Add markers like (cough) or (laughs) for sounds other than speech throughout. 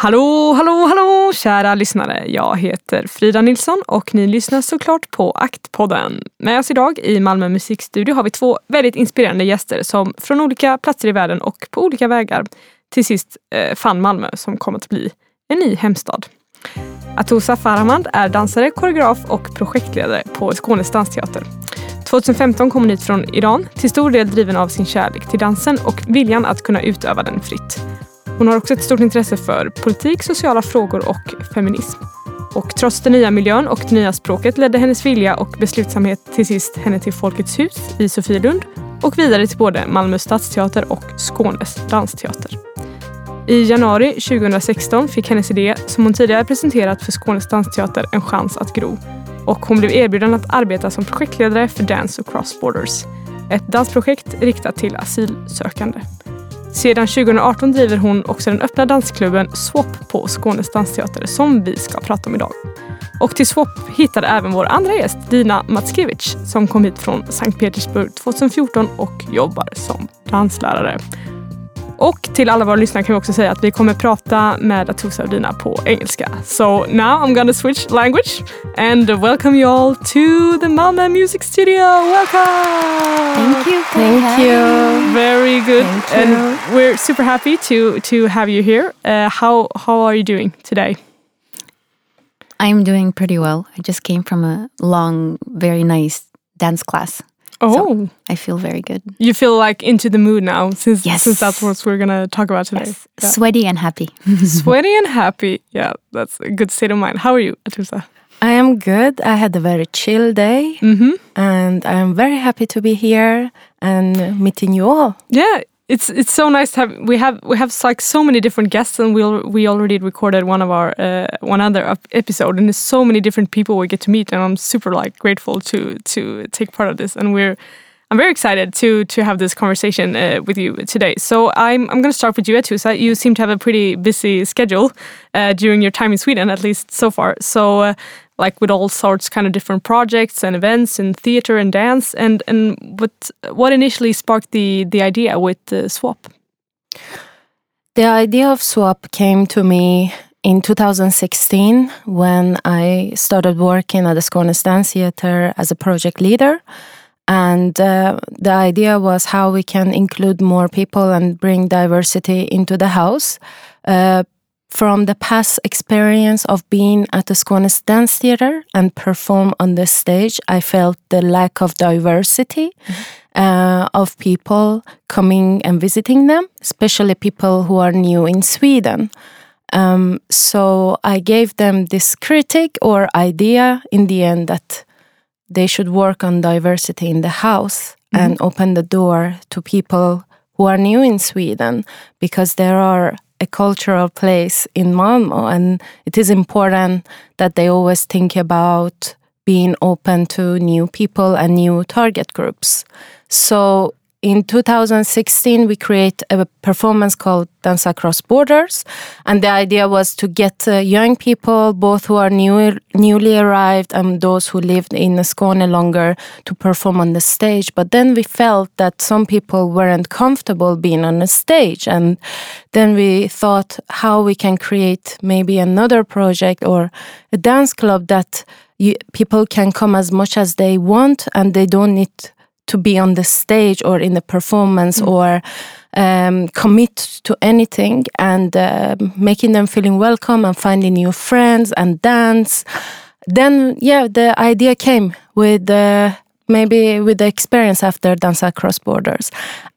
Hallå, hallå, hallå kära lyssnare. Jag heter Frida Nilsson och ni lyssnar såklart på Aktpodden. Med oss idag i Malmö musikstudio har vi två väldigt inspirerande gäster som från olika platser i världen och på olika vägar till sist eh, fann Malmö som kommer att bli en ny hemstad. Atosa Farahmand är dansare, koreograf och projektledare på Skånes dansteater. 2015 kom hon hit från Iran, till stor del driven av sin kärlek till dansen och viljan att kunna utöva den fritt. Hon har också ett stort intresse för politik, sociala frågor och feminism. Och trots den nya miljön och det nya språket ledde hennes vilja och beslutsamhet till sist henne till Folkets hus i Sofielund och vidare till både Malmö stadsteater och Skånes dansteater. I januari 2016 fick hennes idé, som hon tidigare presenterat för Skånes dansteater, en chans att gro. Och hon blev erbjuden att arbeta som projektledare för Dance Across Borders. Ett dansprojekt riktat till asylsökande. Sedan 2018 driver hon också den öppna dansklubben Swap på Skånes dansteater som vi ska prata om idag. Och till Swap hittade även vår andra gäst Dina Matskevich som kom hit från Sankt Petersburg 2014 och jobbar som danslärare. Och till alla våra lyssnare kan vi också säga att vi kommer prata med Atusa och Dina på engelska. So now I'm gonna switch language and welcome you all to the Malmö Music Studio. Welcome! Thank you. Thank you. Very good. Thank And we're super happy to to have you here. Uh, how how are you doing today? I'm doing pretty well. I just came from a long, very nice dance class. Oh, I feel very good. you feel like into the mood now since Yes. since that's what we're gonna talk about today. Yes. Yeah. Sweaty and happy. (laughs) Sweaty and happy. Yeah, that's a good state of mind. How are you, Atoosa? I am good. I had a very chill day Mm-hmm. and I'm very happy to be here and meeting you all. Yeah, it's it's so nice to have we have we have like so many different guests and we al- we already recorded one of our uh, one other episode and there's so many different people we get to meet and I'm super like grateful to to take part of this and we're I'm very excited to to have this conversation uh, with you today. So I'm I'm going to start with you, Atoosa. You seem to have a pretty busy schedule uh, during your time in Sweden, at least so far. So. Uh, like with all sorts kind of different projects and events in theater and dance and and what what initially sparked the the idea with the swap The idea of swap came to me in 2016 when I started working at the Skånes Dance Theatre as a project leader. And uh, the idea was how we can include more people and bring diversity into the house. Uh, from the past experience of being at the Skånes Dance Theatre and perform on the stage, I felt the lack of diversity uh, of people coming and visiting them, especially people who are new in Sweden. Um, so I gave them this critic or idea in the end that they should work on diversity in the house and open the door to people who are new in Sweden because there are a cultural place in Malmo and it is important that they always think about being open to new people and new target groups. So in 2016, we create a performance called Dance Across Borders, and the idea was to get uh, young people, both who are new, newly arrived and those who lived in Skåne longer, to perform on the stage. But then we felt that some people weren't comfortable being on the stage, and then we thought how we can create maybe another project or a dance club that you, people can come as much as they want, and they don't need to be on the stage or in the performance or um, commit to anything and uh, making them feeling welcome and finding new friends and dance. Then yeah the idea came with uh, maybe with the experience after dance across borders.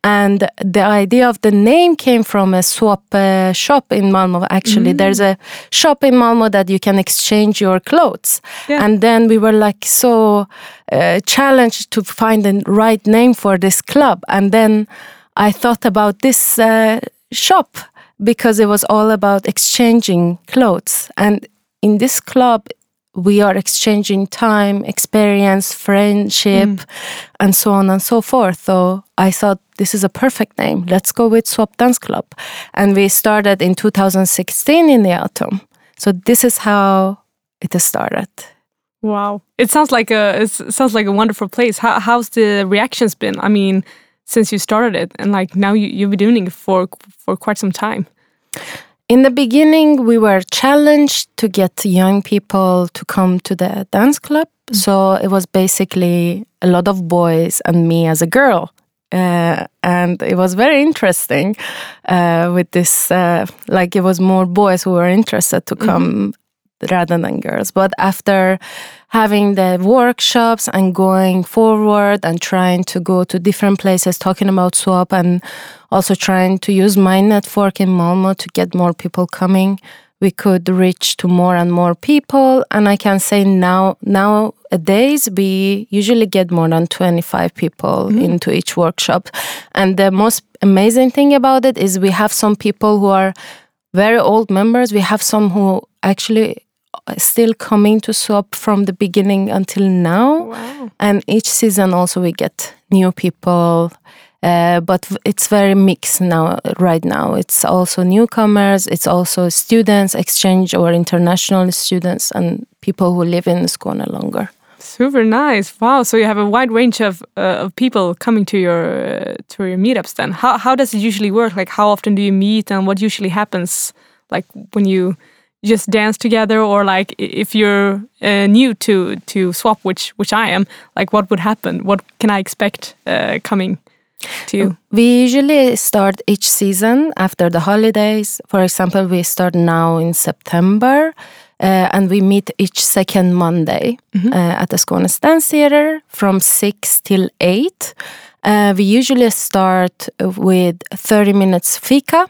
And the idea of the name came from a swap uh, shop in malmo actually there's a shop in malmo that you can exchange your clothes. Yeah. and then we were like so uh, challenged to find the right name for this club. And then i thought about this uh, shop because it was all about exchanging clothes. And in this club, we are exchanging time, experience, friendship, mm. and so on and so forth. So I thought this is a perfect name. Let's go with Swap Dance Club. And we started in 2016 in the autumn. So this is how it started. Wow, it sounds like a it sounds like a wonderful place. How, how's the reactions been? I mean, since you started it, and like now you you've been doing it for for quite some time. In the beginning, we were challenged to get young people to come to the dance club. So it was basically a lot of boys and me as a girl. Uh, and it was very interesting uh, with this, uh, like, it was more boys who were interested to come rather than girls. But after having the workshops and going forward and trying to go to different places talking about swap and also trying to use my network in Malmo to get more people coming, we could reach to more and more people. And I can say now nowadays we usually get more than 25 people mm-hmm. into each workshop. And the most amazing thing about it is we have some people who are very old members. We have some who actually still coming to swap from the beginning until now Wow. and each season also we get new people uh, but it's very mixed now right now it's also newcomers it's also students exchange or international students and people who live in Skåne longer Super nice. Wow. So you have a wide range of uh, of people coming to your uh, to your meetups. Then how how does it usually work? Like how often do you meet, and what usually happens? Like when you just dance together, or like if you're uh, new to to swap, which which I am, like what would happen? What can I expect uh, coming to you? we usually start each season after the holidays for example we start now in september uh, and we meet each second monday uh, at the Skåne Dance Theatre from 6 till 8 uh, we usually start with 30 minutes fika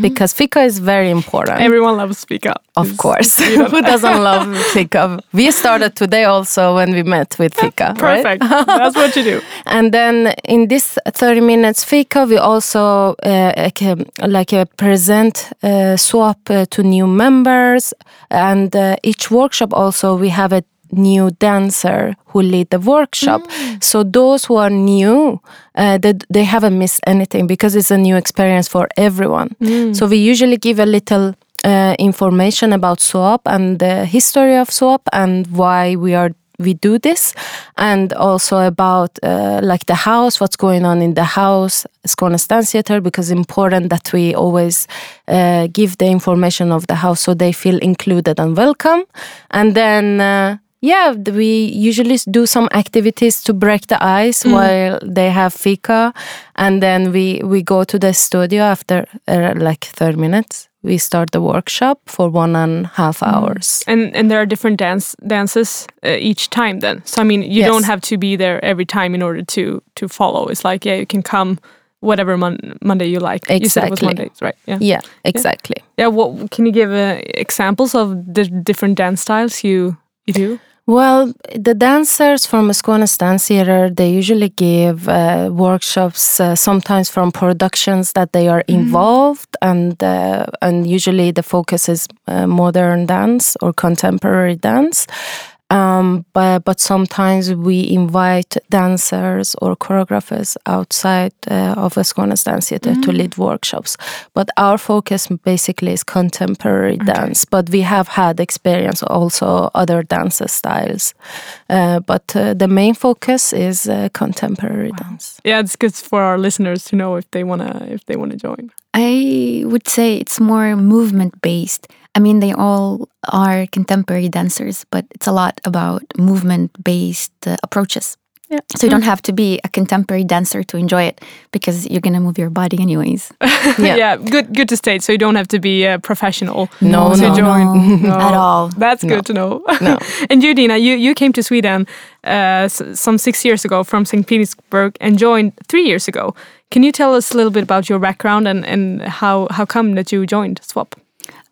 because fika is very important Everyone loves up. of course (laughs) (laughs) who doesn't love fika we started today also when we met with fika right? Perfect. That's what you do. (laughs) And then in this 30 minutes fika, we also uh, like, um, like uh, present uh, swap uh, to new members. And uh, each workshop also we have a new dancer who lead the workshop. So those who are new, uh, they, they haven't missed anything because it's a new experience for everyone. So we usually give a little uh, information about swap and the history of swap and why we are we do this and also about uh, like the house what's going on in the house Skåne Dance Theatre because it's important that we always uh, give the information of the house so they feel included and welcome and then uh, yeah we usually do some activities to break the ice while they have fika and then we we go to the studio after uh, like 30 minutes we start the workshop for one and a half hours And and there are different dance dances uh, each time. Then, so I mean, you Yes. don't have to be there every time in order to to follow. It's like yeah, you can come whatever mon- Monday you like. You said it was Exactly. Mondays, right? Yeah. yeah exactly Yeah. What can you give uh, examples of the different dance styles you you do? Well, the dancers from Skåne Dance Theatre, they usually give uh, workshops, uh, sometimes from productions that they are involved, and uh, and usually the focus is uh, modern dance or contemporary dance. Um, but, but sometimes we invite dancers or choreographers outside uh, of a Skåne Dance Theatre to lead workshops. But our focus basically is contemporary dance. But we have had experience also other dance styles. Uh, but uh, the main focus is uh, contemporary dance. Yeah, it's good for our listeners to know if they wanna if they wanna join. I would say it's more movement based. I mean, they all are contemporary dancers, but it's a lot about movement based uh, approaches. Yeah. So you don't have to be a contemporary dancer to enjoy it because you're going to move your body anyways. (laughs) Yeah. Yeah. good good to state. So you don't have to be a professional No, to no, join (laughs) no, at all. That's No. good to know. No. (laughs) and you, Dina, you, you came to Sweden uh, some six years ago from St. Petersburg and joined three years ago. Can you tell us a little bit about your background and, and how, how come that you joined Swap?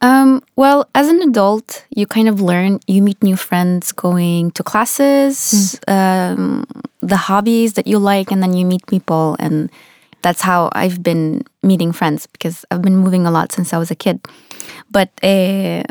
Um, well, as an adult, you kind of learn, you meet new friends going to classes, um, the hobbies that you like, and then you meet people and that's how I've been meeting friends because I've been moving a lot since I was a kid. But uh,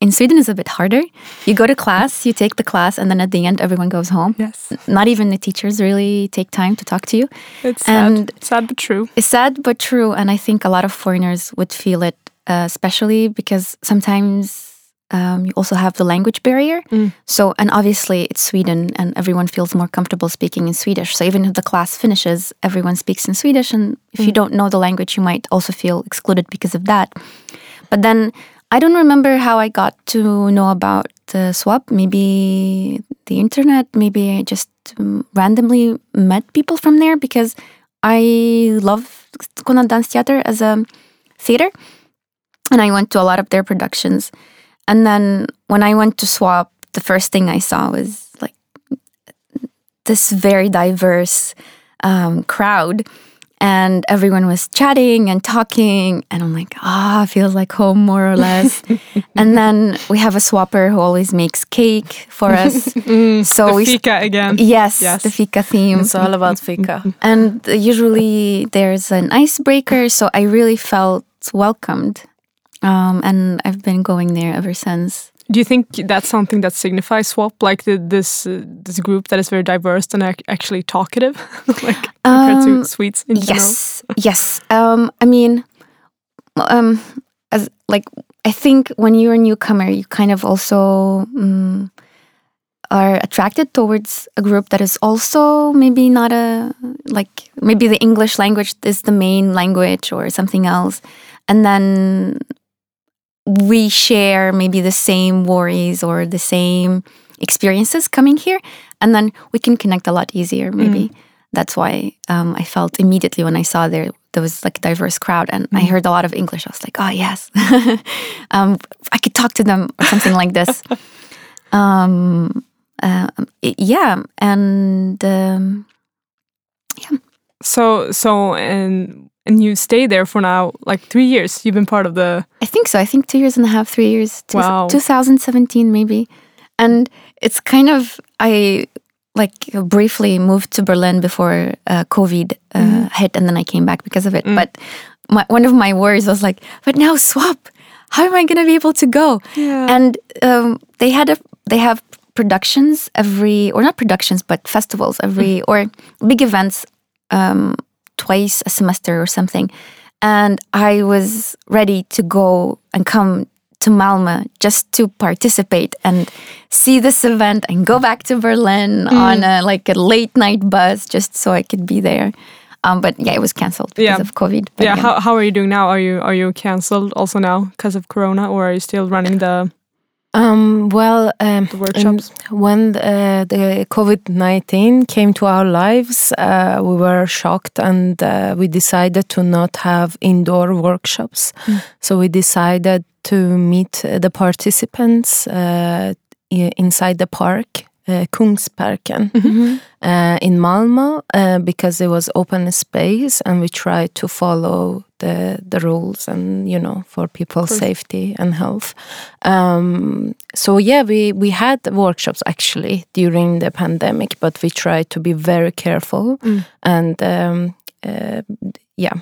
in Sweden, it's a bit harder. You go to class, you take the class, and then at the end, everyone goes home. Yes. Not even the teachers really take time to talk to you. It's sad. Sad but true. It's sad but true, and I think a lot of foreigners would feel it, uh, especially because sometimes um, you also have the language barrier. So, and obviously it's Sweden, and everyone feels more comfortable speaking in Swedish. So even if the class finishes, everyone speaks in Swedish, and if you don't know the language, you might also feel excluded because of that. But then I don't remember how I got to know about the swap. Maybe the internet. Maybe I just um, randomly met people from there because I love Skåne Dance Theater as a theater, and I went to a lot of their productions. And then when I went to swap, the first thing I saw was like this very diverse um, crowd and everyone was chatting and talking and i'm like ah feels like home more or less (laughs) and then we have a swapper who always makes cake for us (laughs) so the we fika again. yes, Yes. the fika theme It's all about fika. and usually there's an icebreaker so i really felt welcomed um, and i've been going there ever since Do you think that's something that signifies swap, like the, this uh, this group that is very diverse and ac- actually talkative, (laughs) like compared to Um, Swedes in general? Yes, yes. Um, I mean, um, as like I think when you're a newcomer, you kind of also um, are attracted towards a group that is also maybe not a like maybe the English language is the main language or something else, and then we share maybe the same worries or the same experiences coming here, and then we can connect a lot easier maybe. That's why um, I felt immediately when I saw there there was like a diverse crowd and I heard a lot of English. I was like, oh yes, (laughs) um, I could talk to them or something like this. (laughs) um, uh, it- yeah, and um, So so and and you stay there for now like three years. You've been part of the I think so. I think two years and a half, three years. Two- Wow. 2017 maybe, and it's kind of I like briefly moved to Berlin before uh, COVID uh, Mm-hmm. hit, and then I came back because of it. Mm. But my, one of my worries was like, but now swap. How am I going to be able to go? Yeah. And um, they had a they have productions every or not productions but festivals every or big events um, twice a semester or something. And I was ready to go and come to Malmö just to participate and see this event and go back to Berlin on a, like a late night bus just so I could be there. Um, but yeah, it was canceled because Yeah. of COVID. But yeah. How how are you doing now? Are you are you cancelled also now because of Corona, or are you still running the Um, well, um, The workshops. when uh, the COVID 19 came to our lives, uh, we were shocked and uh, we decided to not have indoor workshops. So we decided to meet the participants uh, inside the park, uh, Kungsparken. Uh, in Malmö uh, because it was open space and we tried to follow the the rules and you know for people's safety and health. Um, so yeah, we we had workshops actually during the pandemic, but we tried to be very careful and um, uh, yeah.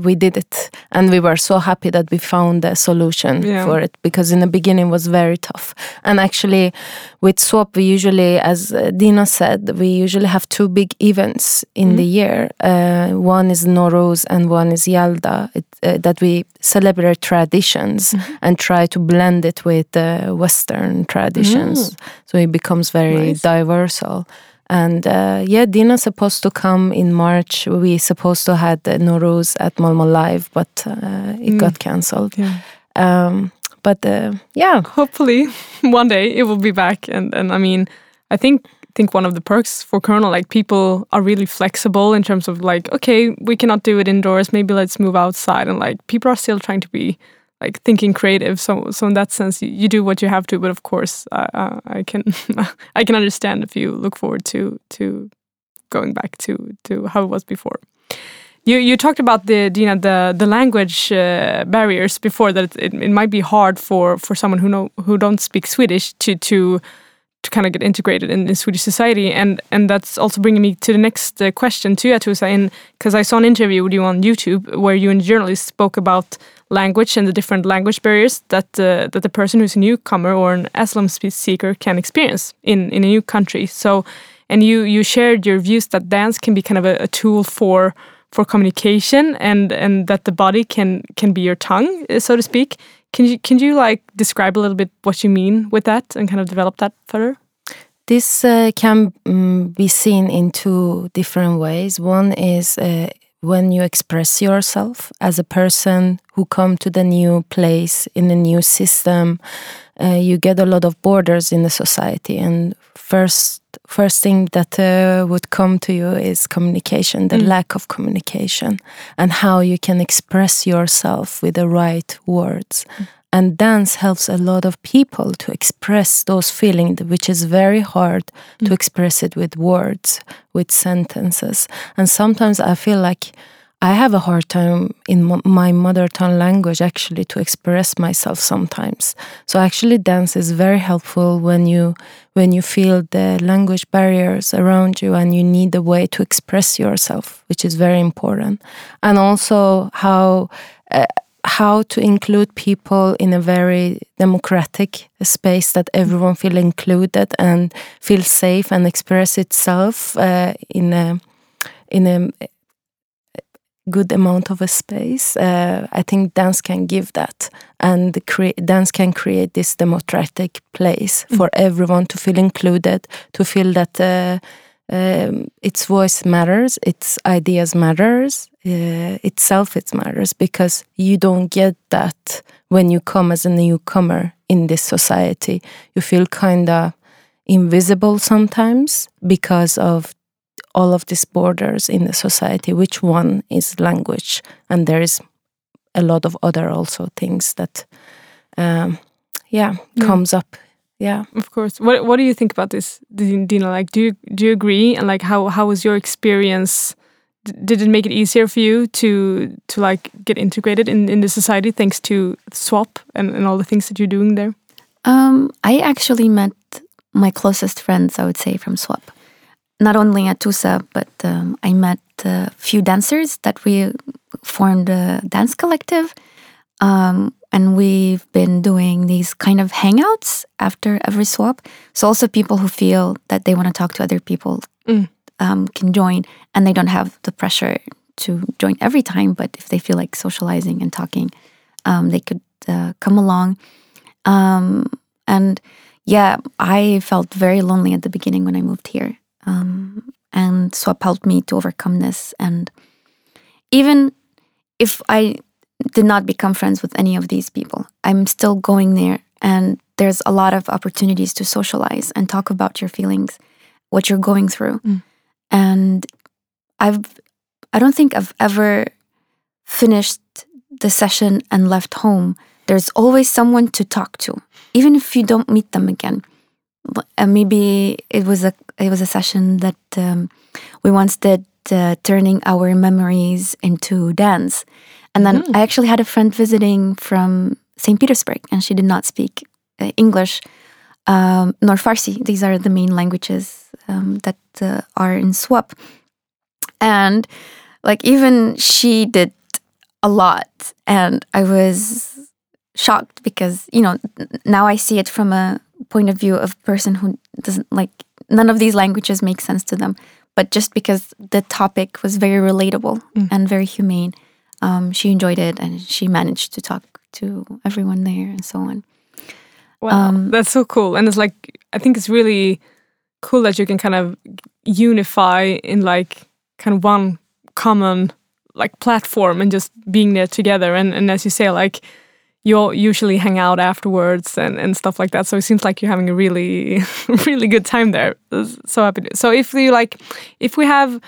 We did it, and we were so happy that we found a solution Yeah. for it because in the beginning it was very tough. And actually, with swap we usually as uh, dina said we usually have two big events in the year. Uh, one is Nowruz and one is yalda. It, uh, that we celebrate traditions and try to blend it with the western traditions. So it becomes very Nice. diverse and uh, yeah dina's supposed to come in march. We supposed to had the Nowruz at malmo live but uh, it got cancelled. Yeah. um, but uh, yeah. Hopefully (laughs) one day it will be back. And and i mean i think think one of the perks for Corona, like people are really flexible in terms of like, okay, we cannot do it indoors. Maybe let's move outside, and like people are still trying to be like thinking creative. So so in that sense, you, you do what you have to. But of course, uh, I can (laughs) I can understand if you look forward to to going back to to how it was before. You you talked about the you know the the language uh, barriers before that it, it might be hard for for someone who know who don't speak Swedish to to to kind of get integrated in, in Swedish society. And and that's also bringing me to the next uh, question to you, in because I saw an interview with you on YouTube where you and a journalist spoke about language and the different language barriers that uh, that the person who's a newcomer or an asylum seeker can experience in in a new country. So, and you you shared your views that dance can be kind of a, a tool for for communication and and that the body can can be your tongue, uh, so to speak. Can you can you like describe a little bit what you mean with that and kind of develop that further? This uh, can um, be seen in two different ways. One is uh, when you express yourself as a person who come to the new place in a new system, uh, you get a lot of borders in the society, and first first thing that uh, would come to you is communication, the mm. lack of communication, and how you can express yourself with the right words. Mm. And dance helps a lot of people to express those feelings, which is very hard mm. to express it with words, with sentences. And sometimes I feel like I have a hard time in my mother tongue language actually to express myself sometimes. So actually dance is very helpful when you when you feel the language barriers around you and you need a way to express yourself, which is very important. And also how uh, how to include people in a very democratic space that everyone feel included and feel safe and express itself uh, in a in a good amount of a space. Uh, I think dance can give that, and dance can create this democratic place mm. for everyone to feel included, to feel that uh, um, its voice matters, its ideas matters, uh, itself it matters because you don't get that when you come as a newcomer in this society. You feel kind of invisible sometimes because of all of these borders in the society which one is language? And there is a lot of other also things that um, yeah, yeah. comes up. Yeah. Of course. What what do you think about this dina? Like do you do you agree? And like how how was your experience? Did it make it easier for you to to like get integrated in in the society thanks to swap and, and all the things that you're doing there? Um, i actually met my closest friends i would say from swap not only Atoosa, but um, I met a few dancers that we formed a dance collective. Um, and we've been doing these kind of hangouts after every swap. So, also people who feel that they want to talk to other people mm. um, can join and they don't have the pressure to join every time. But if they feel like socializing and talking, um, they could uh, come along. Um, and yeah, I felt very lonely at the beginning when I moved here. Um, and Swap helped me to overcome this. And even if I did not become friends with any of these people, I'm still going there. And there's a lot of opportunities to socialize and talk about your feelings, what you're going through. Mm. And I've, I don't think I've ever finished the session and left home. There's always someone to talk to, even if you don't meet them again uh, maybe it was a it was a session that um, we once did uh, turning our memories into dance. And then mm. i actually had a friend visiting from st petersburg and she did not speak uh, english um, nor farsi. These are the main languages um, that uh, are in swap. And like even she did a lot and i was shocked because you know now i see it from a point of view of a person who doesn't like none of these languages make sense to them but just because the topic was very relatable mm. and very humane um, she enjoyed it and she managed to talk to everyone there and so on. Wow um, that's so cool. And it's like i think it's really cool that you can kind of unify in like kind of one common like platform and just being there together. And, and as you say like you usually hang out afterwards and, and stuff like that. So it seems like you're having a really, (laughs) really good time there. So happy. So if you like, if we have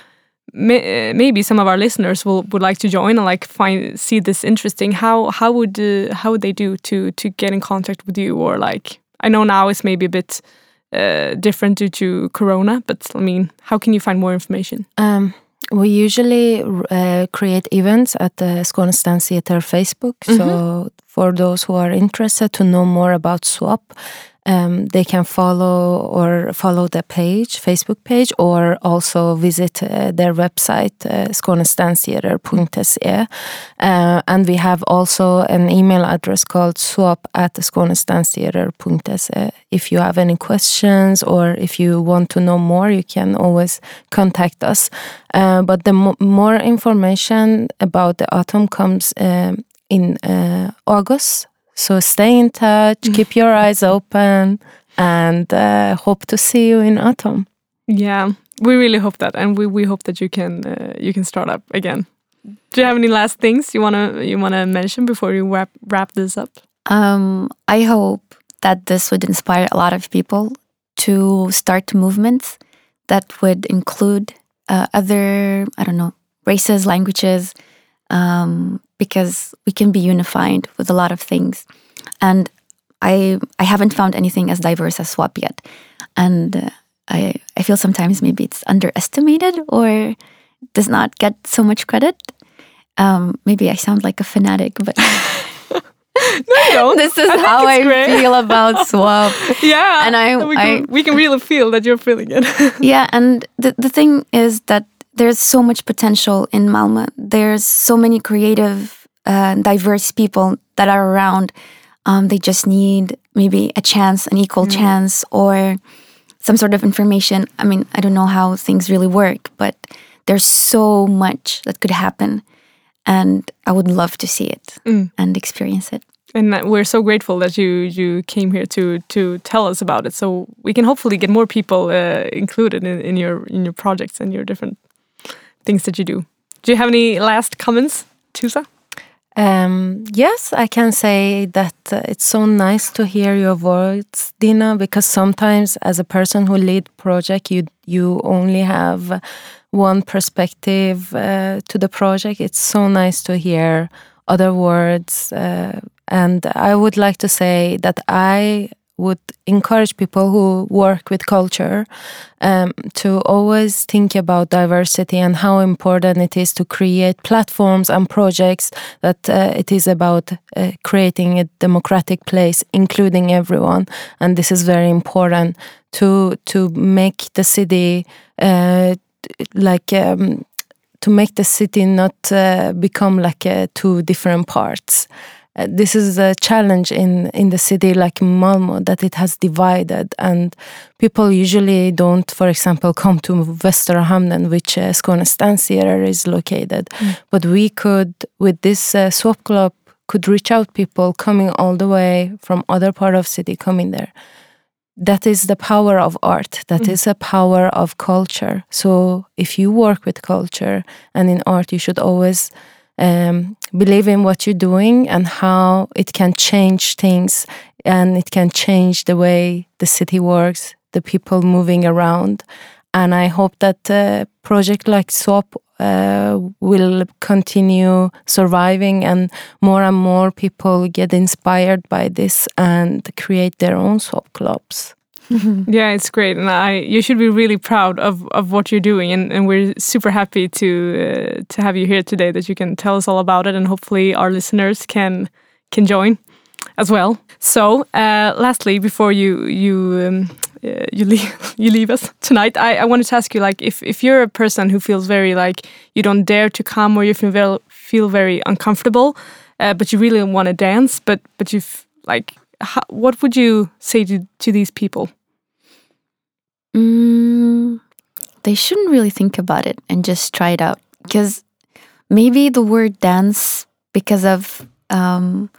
maybe some of our listeners will would like to join and like find see this interesting, how how would uh, how would they do to to get in contact with you or like I know now it's maybe a bit uh, different due to Corona, but I mean, how can you find more information? Um, we usually uh, create events at the Dance Theatre Facebook. Mm -hmm. So for those who are interested to know more about SWAP, um, they can follow or follow the page, Facebook page, or also visit uh, their website, uh, skanesdansteater.se. Uh, and we have also an email address called swap at skanesdansteater.se. If you have any questions or if you want to know more, you can always contact us. Uh, but the mo more information about the autumn comes um, in uh, August so stay in touch, keep your (laughs) eyes open, and uh, hope to see you in autumn. Yeah, we really hope that, and we, we hope that you can uh, you can start up again. Do you have any last things you wanna you wanna mention before you wrap wrap this up? Um, I hope that this would inspire a lot of people to start movements that would include uh, other I don't know races, languages, um, because we can be unified with a lot of things. And I I haven't found anything as diverse as swap yet, and uh, I I feel sometimes maybe it's underestimated or does not get so much credit. Um, maybe I sound like a fanatic, but. (laughs) no, (laughs) this is I how I great. feel about (laughs) swap. yeah, and I we can, I, we can really feel that you're feeling it. yeah, and the the thing is that there's so much potential in Malmö. There's so many creative, uh, diverse people that are around. Um, they just need maybe a chance, an equal mm. chance, or some sort of information. I mean, I don't know how things really work, but there's so much that could happen. And I would love to see it mm. and experience it. And we're so grateful that you you came here to to tell us about it, so we can hopefully get more people uh, included in, in your in your projects and your different things that you do. Do you have any last comments, Tusa? Um, yes, I can say that uh, it's so nice to hear your words, Dina, because sometimes as a person who lead project, you you only have one perspective uh, to the project. It's so nice to hear other words, uh, and I would like to say that I would encourage people who work with culture um, to always think about diversity and how important it is to create platforms and projects that uh, it is about uh, creating a democratic place, including everyone. And this is very important to to make the city uh, like. Um, to make the city not uh, become like uh, two different parts uh, this is a challenge in in the city like Malmo that it has divided and people usually don't for example come to Västra Hamnen which uh, Skåne Theater is located mm. but we could with this uh, swap club could reach out people coming all the way from other part of city coming there that is the power of art That mm. is a power of culture so if you work with culture and in art you should always um, believe in what you're doing and how it can change things and it can change the way the city works, the people moving around. And I hope that a project like Swap uh, will continue surviving and more and more people get inspired by this and create their own swap clubs. (laughs) yeah, it's great, and I you should be really proud of, of what you're doing, and, and we're super happy to uh, to have you here today. That you can tell us all about it, and hopefully our listeners can can join as well. So, uh, lastly, before you you um, uh, you leave (laughs) you leave us tonight, I, I wanted to ask you like if if you're a person who feels very like you don't dare to come or you feel very, feel very uncomfortable, uh, but you really want to dance, but but you've like how, what would you say to, to these people? Mm, they shouldn't really think about it and just try it out. Because maybe the word dance, because of um,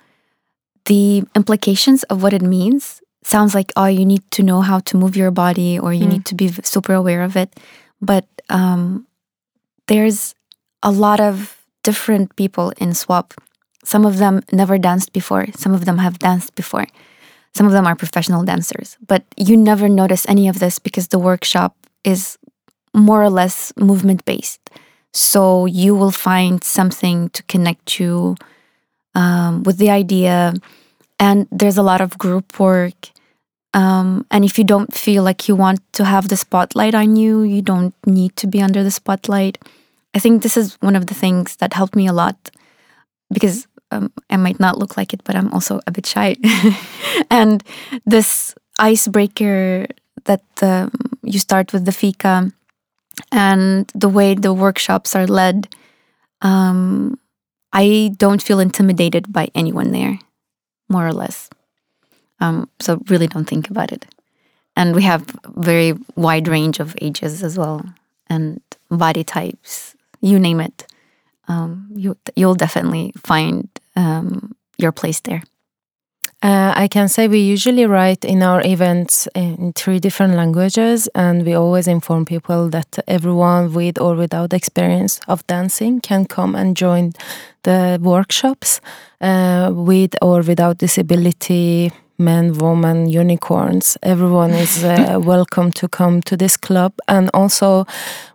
the implications of what it means, sounds like, oh, you need to know how to move your body or you mm. need to be super aware of it. But um, there's a lot of different people in SWAP some of them never danced before, some of them have danced before. Some of them are professional dancers, but you never notice any of this because the workshop is more or less movement based. So you will find something to connect you um, with the idea, and there's a lot of group work. Um, and if you don't feel like you want to have the spotlight on you, you don't need to be under the spotlight. I think this is one of the things that helped me a lot because um, I might not look like it, but I'm also a bit shy. (laughs) and this icebreaker that um, you start with the fika and the way the workshops are led, um, I don't feel intimidated by anyone there, more or less. Um, so really don't think about it. And we have very wide range of ages as well, and body types, you name it. Um, you you'll definitely find um, your place there. Uh, I can say we usually write in our events in three different languages, and we always inform people that everyone with or without experience of dancing can come and join the workshops uh, with or without disability men, women, unicorns. Everyone is uh, (laughs) welcome to come to this club. And also,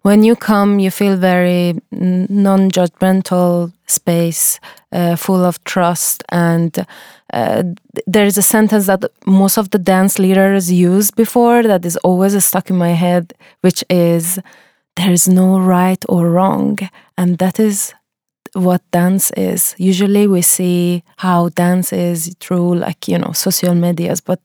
when you come, you feel very non judgmental space, uh, full of trust. And uh, there is a sentence that most of the dance leaders use before that is always stuck in my head, which is, there is no right or wrong. And that is what dance is. Usually we see how dance is through like, you know, social medias, but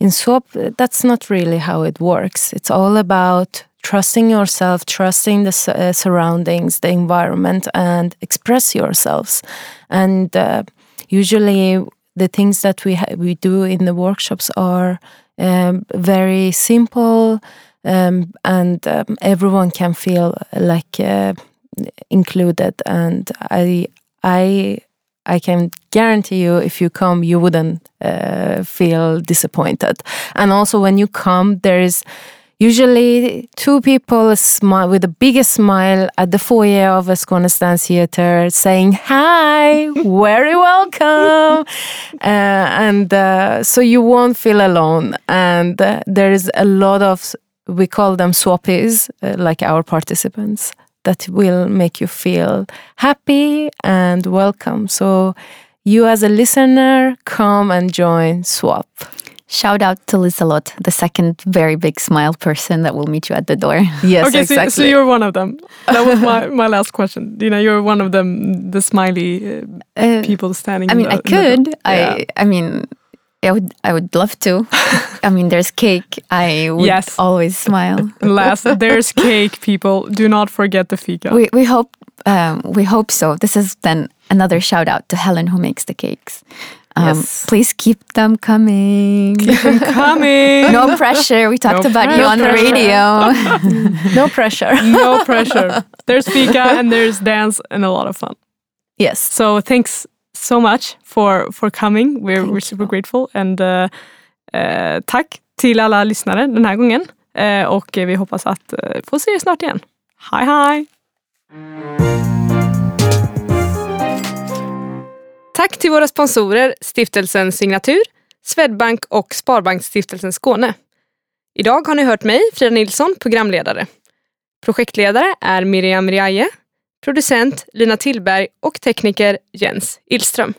in SWAP, that's not really how it works. It's all about trusting yourself, trusting the uh, surroundings, the environment, and express yourselves. And uh, usually the things that we we do in the workshops are um, very simple, um, and um, everyone can feel like uh, included and i i i can guarantee you if you come you wouldn't uh, feel disappointed. And also when you come there is usually two people smile with the biggest smile at the foyer of a Skånes Dance Theater saying hi very welcome. (laughs) Uh, and uh, so you won't feel alone. And uh, there is a lot of we call them swappies uh, like our participants that will make you feel happy and welcome. So, you as a listener, come and join Swap. Shout out to Liselot, the second very big smile person that will meet you at the door. (laughs) Yes, okay, exactly. So, so you're one of them. That was my, (laughs) my last question. You know, you're one of them, the smiley uh, uh, people standing. I mean, the, I could. I, I mean, I would I would love to. I mean, there's cake. I would yes. always smile. Last, there's cake. People, do not forget the fika. We we hope um, we hope so. This is then another shout out to Helen who makes the cakes. Um, yes. Please keep them coming. Keep them coming. no pressure. We talked no about pressure. you on the radio. no pressure. no pressure. There's fika and there's dance and a lot of fun. Yes. So thanks so much for, for coming. We're, we're super you. grateful. And uh, uh, tack till alla lyssnare den här gången. Uh, och vi hoppas att få se er snart igen. Hej hej! Tack till våra sponsorer Stiftelsen Signatur, Swedbank och Sparbanksstiftelsen Skåne. Idag har ni hört mig, Frida Nilsson, programledare. Projektledare är Miriam Riaje producent Lina Tillberg och tekniker Jens Illström.